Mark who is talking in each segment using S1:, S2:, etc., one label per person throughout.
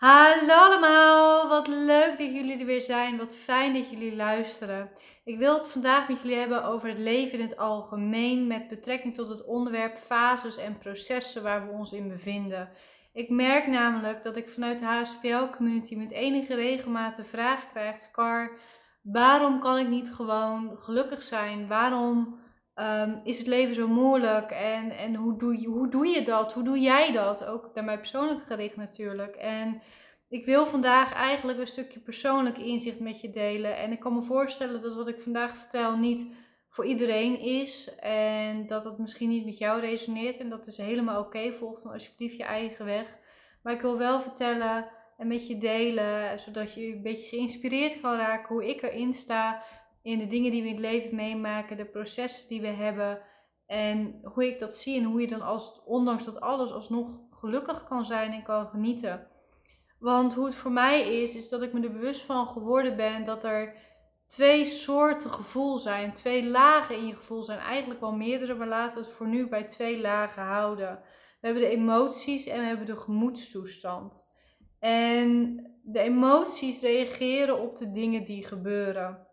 S1: Hallo allemaal, wat leuk dat jullie er weer zijn. Wat fijn dat jullie luisteren. Ik wil het vandaag met jullie hebben over het leven in het algemeen met betrekking tot het onderwerp fases en processen waar we ons in bevinden. Ik merk namelijk dat ik vanuit de HSPL-community met enige regelmaat de vraag krijg, Scar, waarom kan ik niet gewoon gelukkig zijn? Waarom Ehm, is het leven zo moeilijk en, en hoe, doe je, hoe doe je dat? Hoe doe jij dat? Ook naar mij persoonlijk gericht natuurlijk. En ik wil vandaag eigenlijk een stukje persoonlijk inzicht met je delen. En ik kan me voorstellen dat wat ik vandaag vertel niet voor iedereen is. En dat het misschien niet met jou resoneert. En dat is helemaal oké. Okay. Volg dan alsjeblieft je eigen weg. Maar ik wil wel vertellen en met je delen, zodat je een beetje geïnspireerd kan raken hoe ik erin sta in de dingen die we in het leven meemaken, de processen die we hebben en hoe ik dat zie en hoe je dan als, ondanks dat alles alsnog gelukkig kan zijn en kan genieten. Want hoe het voor mij is, is dat ik me er bewust van geworden ben dat er twee soorten gevoel zijn, twee lagen in je gevoel zijn, eigenlijk wel meerdere, maar laten we het voor nu bij twee lagen houden. We hebben de emoties en we hebben de gemoedstoestand. En de emoties reageren op de dingen die gebeuren.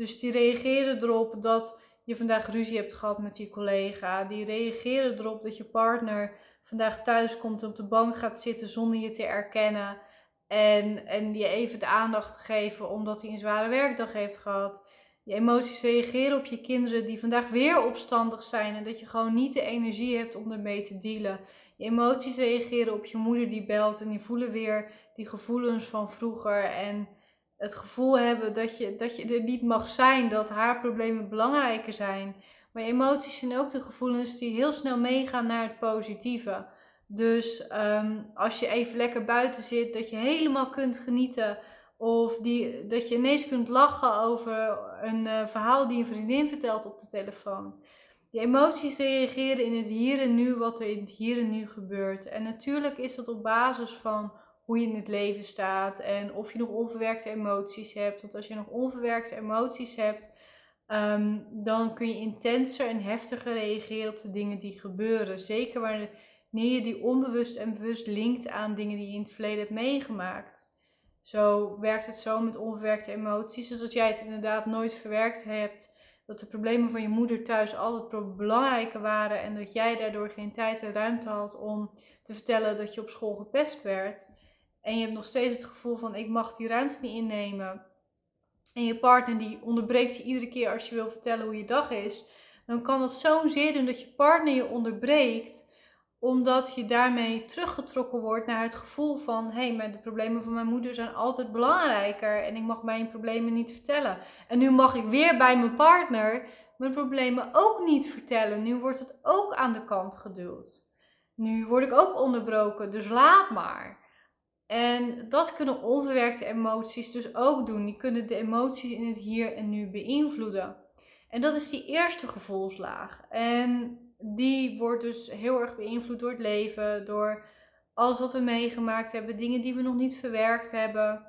S1: Dus die reageren erop dat je vandaag ruzie hebt gehad met je collega. Die reageren erop dat je partner vandaag thuis komt en op de bank gaat zitten zonder je te erkennen. En, en je even de aandacht te geven omdat hij een zware werkdag heeft gehad. Je emoties reageren op je kinderen die vandaag weer opstandig zijn en dat je gewoon niet de energie hebt om ermee te dealen. Je emoties reageren op je moeder die belt en die voelen weer die gevoelens van vroeger. En het gevoel hebben dat je, dat je er niet mag zijn, dat haar problemen belangrijker zijn. Maar emoties zijn ook de gevoelens die heel snel meegaan naar het positieve. Dus ehm, als je even lekker buiten zit, dat je helemaal kunt genieten. Of die, dat je ineens kunt lachen over een uh, verhaal die een vriendin vertelt op de telefoon. Die emoties reageren in het hier en nu, wat er in het hier en nu gebeurt. En natuurlijk is dat op basis van hoe je in het leven staat en of je nog onverwerkte emoties hebt. Want als je nog onverwerkte emoties hebt, ehm, dan kun je intenser en heftiger reageren op de dingen die gebeuren. Zeker wanneer je die onbewust en bewust linkt aan dingen die je in het verleden hebt meegemaakt. Zo werkt het zo met onverwerkte emoties. Dus als jij het inderdaad nooit verwerkt hebt, dat de problemen van je moeder thuis altijd belangrijker waren en dat jij daardoor geen tijd en ruimte had om te vertellen dat je op school gepest werd, en je hebt nog steeds het gevoel van ik mag die ruimte niet innemen. En je partner die onderbreekt je iedere keer als je wil vertellen hoe je dag is. Dan kan dat zo'n zeer doen dat je partner je onderbreekt. Omdat je daarmee teruggetrokken wordt naar het gevoel van... Hé, hey, de problemen van mijn moeder zijn altijd belangrijker. En ik mag mijn problemen niet vertellen. En nu mag ik weer bij mijn partner mijn problemen ook niet vertellen. Nu wordt het ook aan de kant geduwd. Nu word ik ook onderbroken, dus laat maar. En dat kunnen onverwerkte emoties dus ook doen. Die kunnen de emoties in het hier en nu beïnvloeden. En dat is die eerste gevoelslaag. En die wordt dus heel erg beïnvloed door het leven, door alles wat we meegemaakt hebben, dingen die we nog niet verwerkt hebben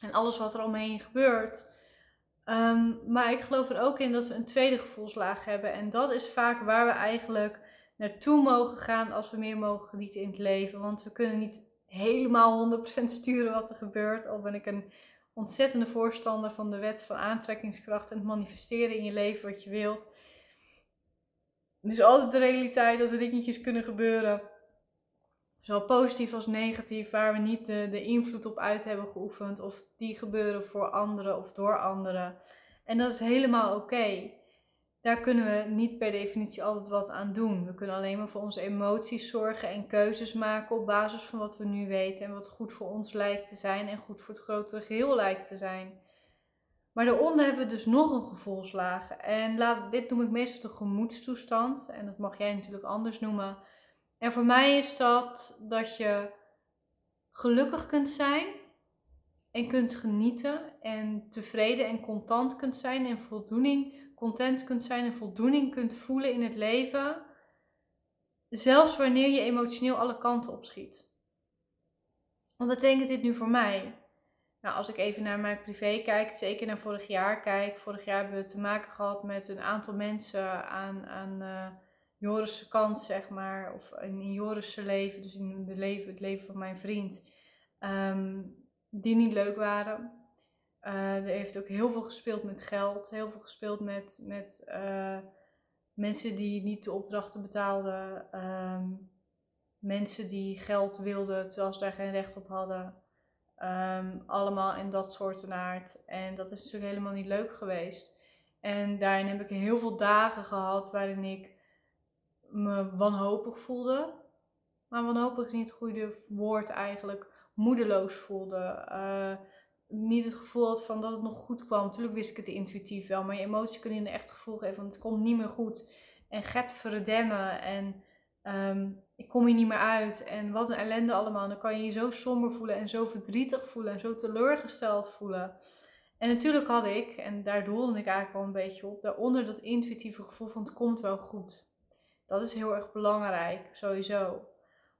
S1: en alles wat er omheen gebeurt. Um, maar ik geloof er ook in dat we een tweede gevoelslaag hebben. En dat is vaak waar we eigenlijk naartoe mogen gaan als we meer mogen genieten in het leven. Want we kunnen niet helemaal 100% sturen wat er gebeurt. Al ben ik een ontzettende voorstander van de wet van aantrekkingskracht en het manifesteren in je leven wat je wilt. Is altijd de realiteit dat er dingetjes kunnen gebeuren. Zowel positief als negatief, waar we niet de invloed op uit hebben geoefend. Of die gebeuren voor anderen of door anderen. En dat is helemaal oké daar kunnen we niet per definitie altijd wat aan doen. We kunnen alleen maar voor onze emoties zorgen en keuzes maken op basis van wat we nu weten en wat goed voor ons lijkt te zijn en goed voor het grotere geheel lijkt te zijn. Maar daaronder hebben we dus nog een gevoelslaag. En laat, dit noem ik meestal de gemoedstoestand. En dat mag jij natuurlijk anders noemen. En voor mij is dat dat je gelukkig kunt zijn en kunt genieten en tevreden en content kunt zijn en voldoening content kunt zijn en voldoening kunt voelen in het leven. Zelfs wanneer je emotioneel alle kanten op schiet. Wat betekent dit nu voor mij? Nou, als ik even naar mijn privé kijk, zeker naar vorig jaar kijk. Vorig jaar hebben we te maken gehad met een aantal mensen aan, aan uh, kant, zeg maar, of in Joris'se leven, dus in het leven, het leven van mijn vriend, ehm, die niet leuk waren. Uh, er heeft ook heel veel gespeeld met geld, heel veel gespeeld met, met uh, mensen die niet de opdrachten betaalden, um, mensen die geld wilden terwijl ze daar geen recht op hadden. Um, allemaal in dat soort aard. En dat is natuurlijk helemaal niet leuk geweest. En daarin heb ik heel veel dagen gehad waarin ik me wanhopig voelde. Maar wanhopig is niet het goede woord eigenlijk. Moedeloos voelde. Uh, niet het gevoel had van dat het nog goed kwam. Natuurlijk wist ik het intuïtief wel. Maar je emoties kunnen je een echt gevoel geven van het komt niet meer goed. En get verdemmen. En um, ik kom hier niet meer uit. En wat een ellende allemaal. Dan kan je je zo somber voelen en zo verdrietig voelen. En zo teleurgesteld voelen. En natuurlijk had ik, en daar doelde ik eigenlijk al een beetje op, daaronder dat intuïtieve gevoel van het komt wel goed. Dat is heel erg belangrijk, sowieso.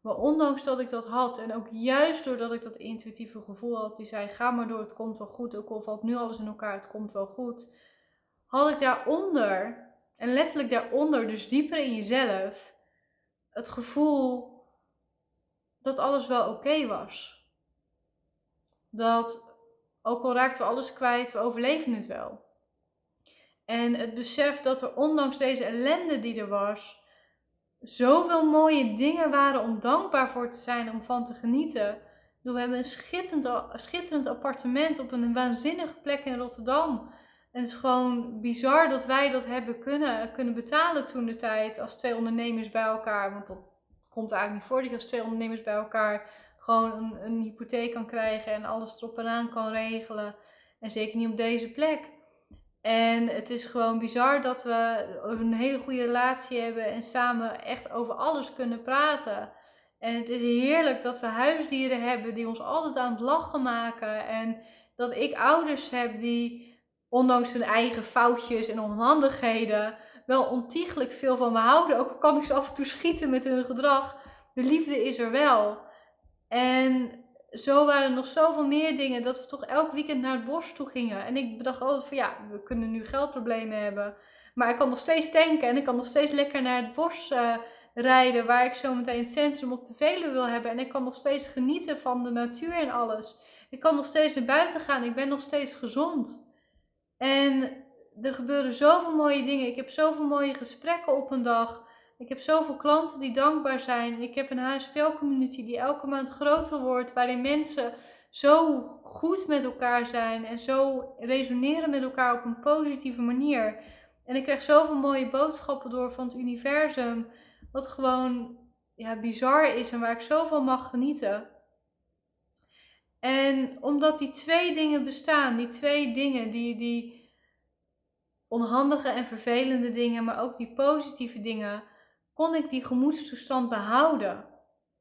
S1: Maar ondanks dat ik dat had, en ook juist doordat ik dat intuïtieve gevoel had, die zei: Ga maar door, het komt wel goed. Ook al valt nu alles in elkaar, het komt wel goed. Had ik daaronder, en letterlijk daaronder, dus dieper in jezelf, het gevoel dat alles wel oké was. Dat ook al raakten we alles kwijt, we overleven het wel. En het besef dat er ondanks deze ellende die er was, zoveel mooie dingen waren om dankbaar voor te zijn, om van te genieten. We hebben een schitterend, schitterend appartement op een waanzinnige plek in Rotterdam. En het is gewoon bizar dat wij dat hebben kunnen, kunnen betalen toen de tijd als twee ondernemers bij elkaar. Want dat komt eigenlijk niet voor dat je als twee ondernemers bij elkaar gewoon een, een hypotheek kan krijgen en alles erop en aan kan regelen. En zeker niet op deze plek. En het is gewoon bizar dat we een hele goede relatie hebben en samen echt over alles kunnen praten. En het is heerlijk dat we huisdieren hebben die ons altijd aan het lachen maken. En dat ik ouders heb die, ondanks hun eigen foutjes en onhandigheden, wel ontiegelijk veel van me houden. Ook al kan ik ze af en toe schieten met hun gedrag. De liefde is er wel. En zo waren er nog zoveel meer dingen dat we toch elk weekend naar het bos toe gingen. En ik bedacht altijd van ja, we kunnen nu geldproblemen hebben. Maar ik kan nog steeds tanken en ik kan nog steeds lekker naar het bos uh, rijden. Waar ik zo meteen het centrum op de Veluwe wil hebben. En ik kan nog steeds genieten van de natuur en alles. Ik kan nog steeds naar buiten gaan. Ik ben nog steeds gezond. En er gebeuren zoveel mooie dingen. Ik heb zoveel mooie gesprekken op een dag. Ik heb zoveel klanten die dankbaar zijn. Ik heb een HSPL-community die elke maand groter wordt, waarin mensen zo goed met elkaar zijn en zo resoneren met elkaar op een positieve manier. En ik krijg zoveel mooie boodschappen door van het universum, wat gewoon ja, bizar is en waar ik zoveel mag genieten. En omdat die twee dingen bestaan, die twee dingen, die, die onhandige en vervelende dingen, maar ook die positieve dingen, kon ik die gemoedstoestand behouden.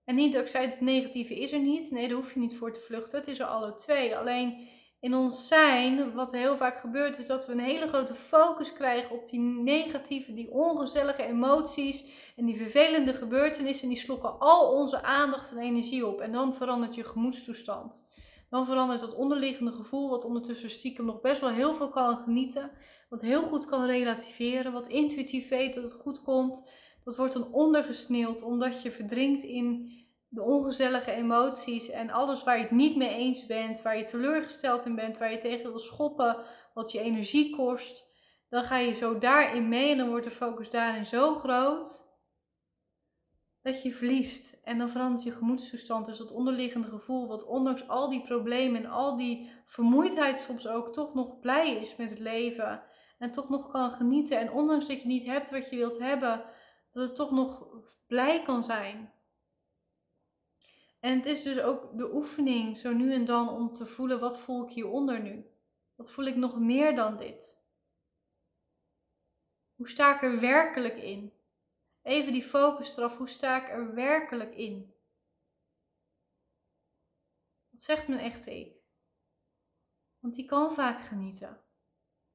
S1: En niet dat ik zei, het negatieve is er niet. Nee, daar hoef je niet voor te vluchten. Het is er alle twee. Alleen in ons zijn, wat heel vaak gebeurt, is dat we een hele grote focus krijgen op die negatieve, die ongezellige emoties en die vervelende gebeurtenissen. En die slokken al onze aandacht en energie op. En dan verandert je gemoedstoestand. Dan verandert dat onderliggende gevoel, wat ondertussen stiekem nog best wel heel veel kan genieten. Wat heel goed kan relativeren, wat intuïtief weet dat het goed komt dat wordt dan ondergesneeuwd omdat je verdrinkt in de ongezellige emoties en alles waar je het niet mee eens bent, waar je teleurgesteld in bent, waar je tegen wil schoppen, wat je energie kost. Dan ga je zo daarin mee en dan wordt de focus daarin zo groot dat je verliest. En dan verandert je gemoedstoestand. Dus dat onderliggende gevoel, wat ondanks al die problemen en al die vermoeidheid soms ook toch nog blij is met het leven. En toch nog kan genieten. En ondanks dat je niet hebt wat je wilt hebben, dat het toch nog blij kan zijn. En het is dus ook de oefening zo nu en dan om te voelen wat voel ik hieronder nu? Wat voel ik nog meer dan dit? Hoe sta ik er werkelijk in? Even die focus eraf, hoe sta ik er werkelijk in? Wat zegt mijn echte ik? Want die kan vaak genieten.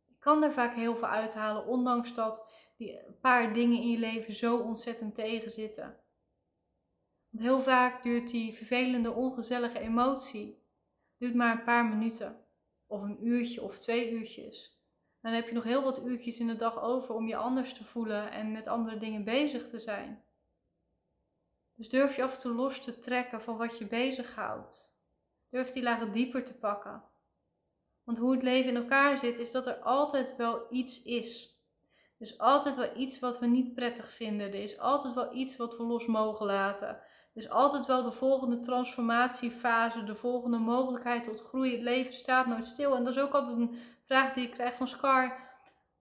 S1: Die kan er vaak heel veel uithalen, ondanks dat die paar dingen in je leven zo ontzettend tegenzitten. Want heel vaak duurt die vervelende, ongezellige emotie duurt maar een paar minuten. Of een uurtje of twee uurtjes. dan heb je nog heel wat uurtjes in de dag over om je anders te voelen en met andere dingen bezig te zijn. Dus durf je af en toe los te trekken van wat je bezighoudt. Durf die lagen dieper te pakken. Want hoe het leven in elkaar zit, is dat er altijd wel iets is. Is altijd wel iets wat we niet prettig vinden. Er is altijd wel iets wat we los mogen laten. Er is altijd wel de volgende transformatiefase, de volgende mogelijkheid tot groei. Het leven staat nooit stil. En dat is ook altijd een vraag die ik krijg van Scar.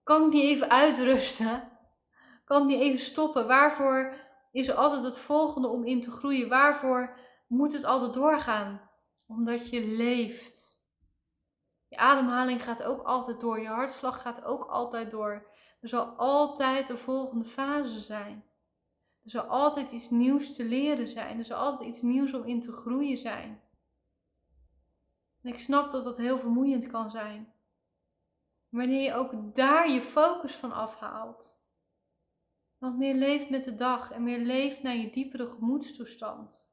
S1: Kan ik niet even uitrusten? Kan ik niet even stoppen? Waarvoor is er altijd het volgende om in te groeien? Waarvoor moet het altijd doorgaan? Omdat je leeft. Je ademhaling gaat ook altijd door. Je hartslag gaat ook altijd door. Er zal altijd een volgende fase zijn. Er zal altijd iets nieuws te leren zijn. Er zal altijd iets nieuws om in te groeien zijn. En ik snap dat dat heel vermoeiend kan zijn. Wanneer je ook daar je focus van afhaalt. Want meer leeft met de dag en meer leeft naar je diepere gemoedstoestand.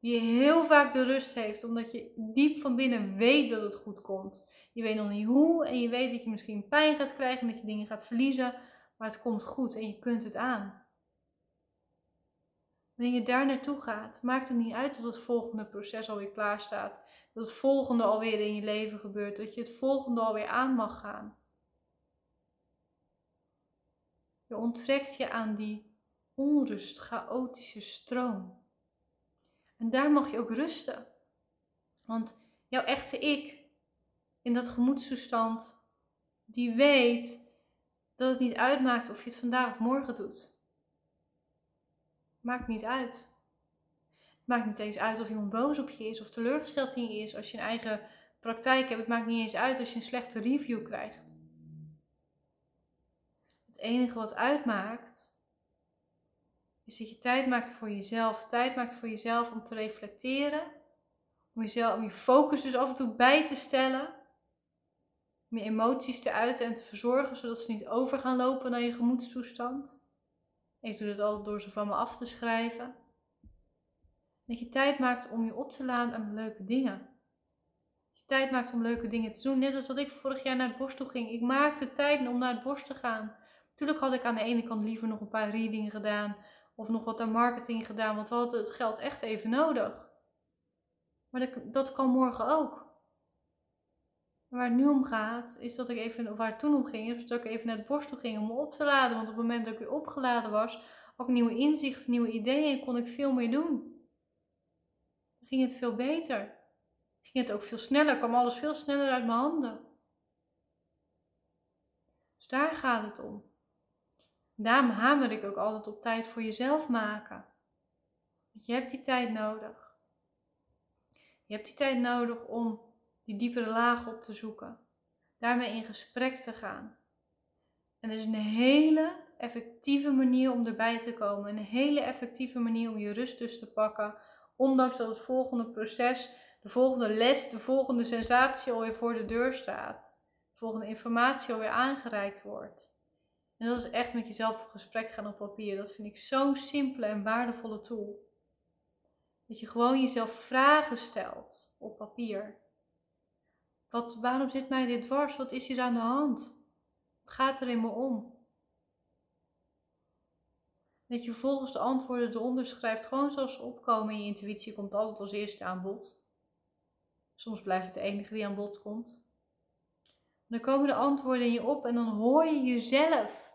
S1: Die heel vaak de rust heeft, omdat je diep van binnen weet dat het goed komt. Je weet nog niet hoe en je weet dat je misschien pijn gaat krijgen en dat je dingen gaat verliezen, maar het komt goed en je kunt het aan. Wanneer je daar naartoe gaat, maakt het niet uit dat het volgende proces alweer klaar staat. Dat het volgende alweer in je leven gebeurt. Dat je het volgende alweer aan mag gaan. Je onttrekt je aan die onrust, chaotische stroom. En daar mag je ook rusten. Want jouw echte ik, in dat gemoedstoestand, die weet dat het niet uitmaakt of je het vandaag of morgen doet. Maakt niet uit. Het maakt niet eens uit of iemand boos op je is of teleurgesteld in je is. Als je een eigen praktijk hebt, het maakt niet eens uit als je een slechte review krijgt. Het enige wat uitmaakt, is dat je tijd maakt voor jezelf. Tijd maakt voor jezelf om te reflecteren. Om, jezelf, om je focus dus af en toe bij te stellen. Je emoties te uiten en te verzorgen, zodat ze niet over gaan lopen naar je gemoedstoestand. Ik doe dat altijd door ze van me af te schrijven. Dat je tijd maakt om je op te laden aan leuke dingen. Dat je tijd maakt om leuke dingen te doen. Net als dat ik vorig jaar naar het bos toe ging. Ik maakte tijd om naar het bos te gaan. Natuurlijk had ik aan de ene kant liever nog een paar readingen gedaan of nog wat aan marketing gedaan, want we hadden het geld echt even nodig. Maar dat kan morgen ook. Waar het nu om gaat, is dat ik even, of waar het toen om ging, is dat ik even naar het borst toe ging om me op te laden. Want op het moment dat ik weer opgeladen was, ook nieuwe inzichten, nieuwe ideeën, kon ik veel meer doen. Ging het veel beter. Ging het ook veel sneller, kwam alles veel sneller uit mijn handen. Dus daar gaat het om. Daarom hamer ik ook altijd op tijd voor jezelf maken. Want je hebt die tijd nodig. Je hebt die tijd nodig om die diepere laag op te zoeken. Daarmee in gesprek te gaan. En er is een hele effectieve manier om erbij te komen. Een hele effectieve manier om je rust dus te pakken. Ondanks dat het volgende proces, de volgende les, de volgende sensatie alweer voor de deur staat. De volgende informatie alweer aangereikt wordt. En dat is echt met jezelf op gesprek gaan op papier. Dat vind ik zo'n simpele en waardevolle tool. Dat je gewoon jezelf vragen stelt op papier. Wat, waarom zit mij dit dwars? Wat is hier aan de hand? Wat gaat er in me om? Dat je vervolgens de antwoorden eronder schrijft, gewoon zoals ze opkomen. En je intuïtie komt altijd als eerste aan bod. Soms blijft het de enige die aan bod komt. Dan komen de antwoorden in je op en dan hoor je jezelf.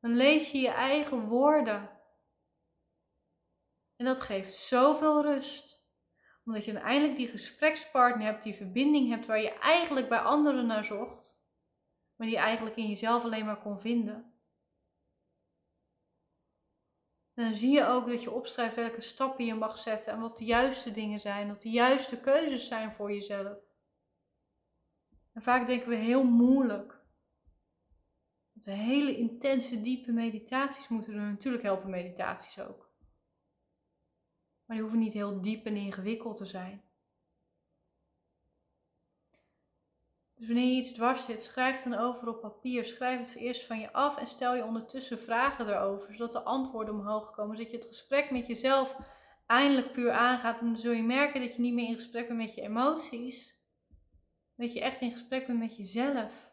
S1: Dan lees je je eigen woorden. En dat geeft zoveel rust. Omdat je eindelijk die gesprekspartner hebt, die verbinding hebt waar je eigenlijk bij anderen naar zocht. Maar die je eigenlijk in jezelf alleen maar kon vinden. En dan zie je ook dat je opschrijft welke stappen je mag zetten en wat de juiste dingen zijn, wat de juiste keuzes zijn voor jezelf. En vaak denken we heel moeilijk de hele intense, diepe meditaties moeten er natuurlijk helpen, meditaties ook. Maar die hoeven niet heel diep en ingewikkeld te zijn. Dus wanneer je iets dwars zit, schrijf het dan over op papier. Schrijf het eerst van je af en stel je ondertussen vragen erover, zodat de antwoorden omhoog komen. Zodat je het gesprek met jezelf eindelijk puur aangaat. En dan zul je merken dat je niet meer in gesprek bent met je emoties. Dat je echt in gesprek bent met jezelf.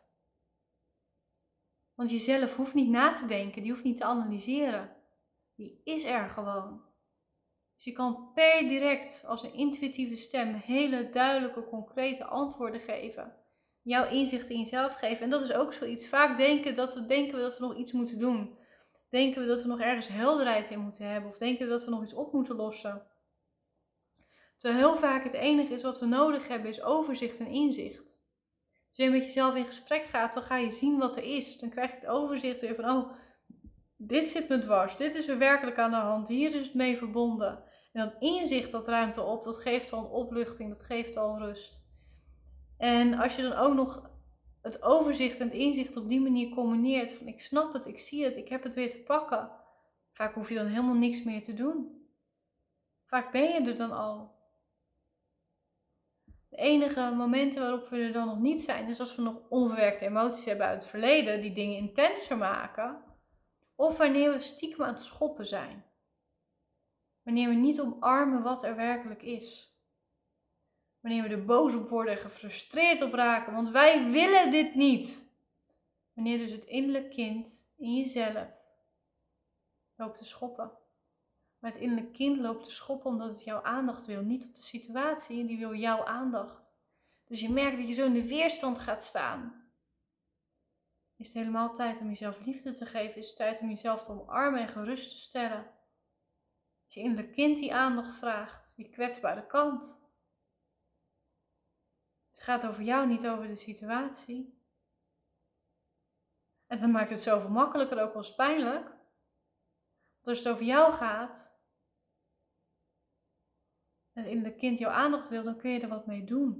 S1: Want jezelf hoeft niet na te denken, die hoeft niet te analyseren. Die is er gewoon. Dus je kan per direct als een intuïtieve stem hele duidelijke, concrete antwoorden geven. Jouw inzicht in jezelf geven. En dat is ook zoiets. Vaak denken, dat we, denken dat we nog iets moeten doen. Denken we dat we nog ergens helderheid in moeten hebben. Of denken we dat we nog iets op moeten lossen. Terwijl heel vaak het enige is wat we nodig hebben, is overzicht en inzicht. Als je met jezelf in gesprek gaat, dan ga je zien wat er is. Dan krijg je het overzicht weer van, oh, dit zit me dwars. Dit is er werkelijk aan de hand. Hier is het mee verbonden. En dat inzicht, dat ruimte op, dat geeft al een opluchting, dat geeft al rust. En als je dan ook nog het overzicht en het inzicht op die manier combineert, van ik snap het, ik zie het, ik heb het weer te pakken. Vaak hoef je dan helemaal niks meer te doen. Vaak ben je er dan al. De enige momenten waarop we er dan nog niet zijn, is als we nog onverwerkte emoties hebben uit het verleden, die dingen intenser maken. Of wanneer we stiekem aan het schoppen zijn. Wanneer we niet omarmen wat er werkelijk is. Wanneer we er boos op worden en gefrustreerd op raken, want wij willen dit niet. Wanneer dus het innerlijk kind in jezelf loopt te schoppen. Maar het innerlijk kind loopt te schoppen omdat het jouw aandacht wil, niet op de situatie, die wil jouw aandacht. Dus je merkt dat je zo in de weerstand gaat staan. Is het helemaal tijd om jezelf liefde te geven? Is het tijd om jezelf te omarmen en gerust te stellen? Als je innerlijk kind die aandacht vraagt, die kwetsbare kant. Het gaat over jou, niet over de situatie. En dan maakt het zoveel makkelijker, ook wel pijnlijk. Want als het over jou gaat, en in de kind jouw aandacht wil, dan kun je er wat mee doen.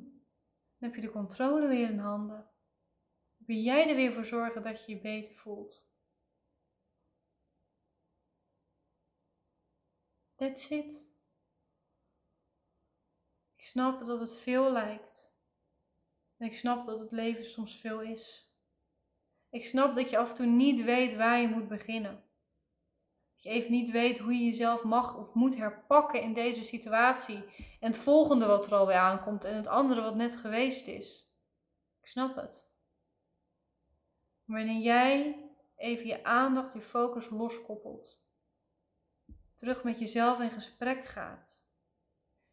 S1: Dan heb je de controle weer in handen. Dan kun jij er weer voor zorgen dat je je beter voelt. That's it. Ik snap dat het veel lijkt. En ik snap dat het leven soms veel is. Ik snap dat je af en toe niet weet waar je moet beginnen. Dat je even niet weet hoe je jezelf mag of moet herpakken in deze situatie. En het volgende wat er alweer aankomt en het andere wat net geweest is. Ik snap het. Wanneer jij even je aandacht, je focus loskoppelt terug met jezelf in gesprek gaat.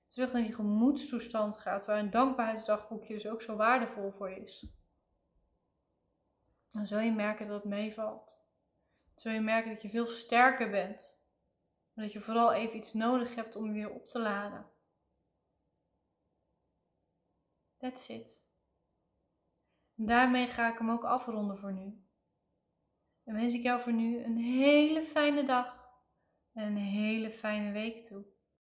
S1: Terug naar die gemoedstoestand gaat, waar een dankbaarheidsdagboekje dus ook zo waardevol voor is. Dan zul je merken dat het meevalt. Dan zul je merken dat je veel sterker bent. Maar dat je vooral even iets nodig hebt om weer op te laden. That's it. En daarmee ga ik hem ook afronden voor nu. En wens ik jou voor nu een hele fijne dag en een hele fijne week toe.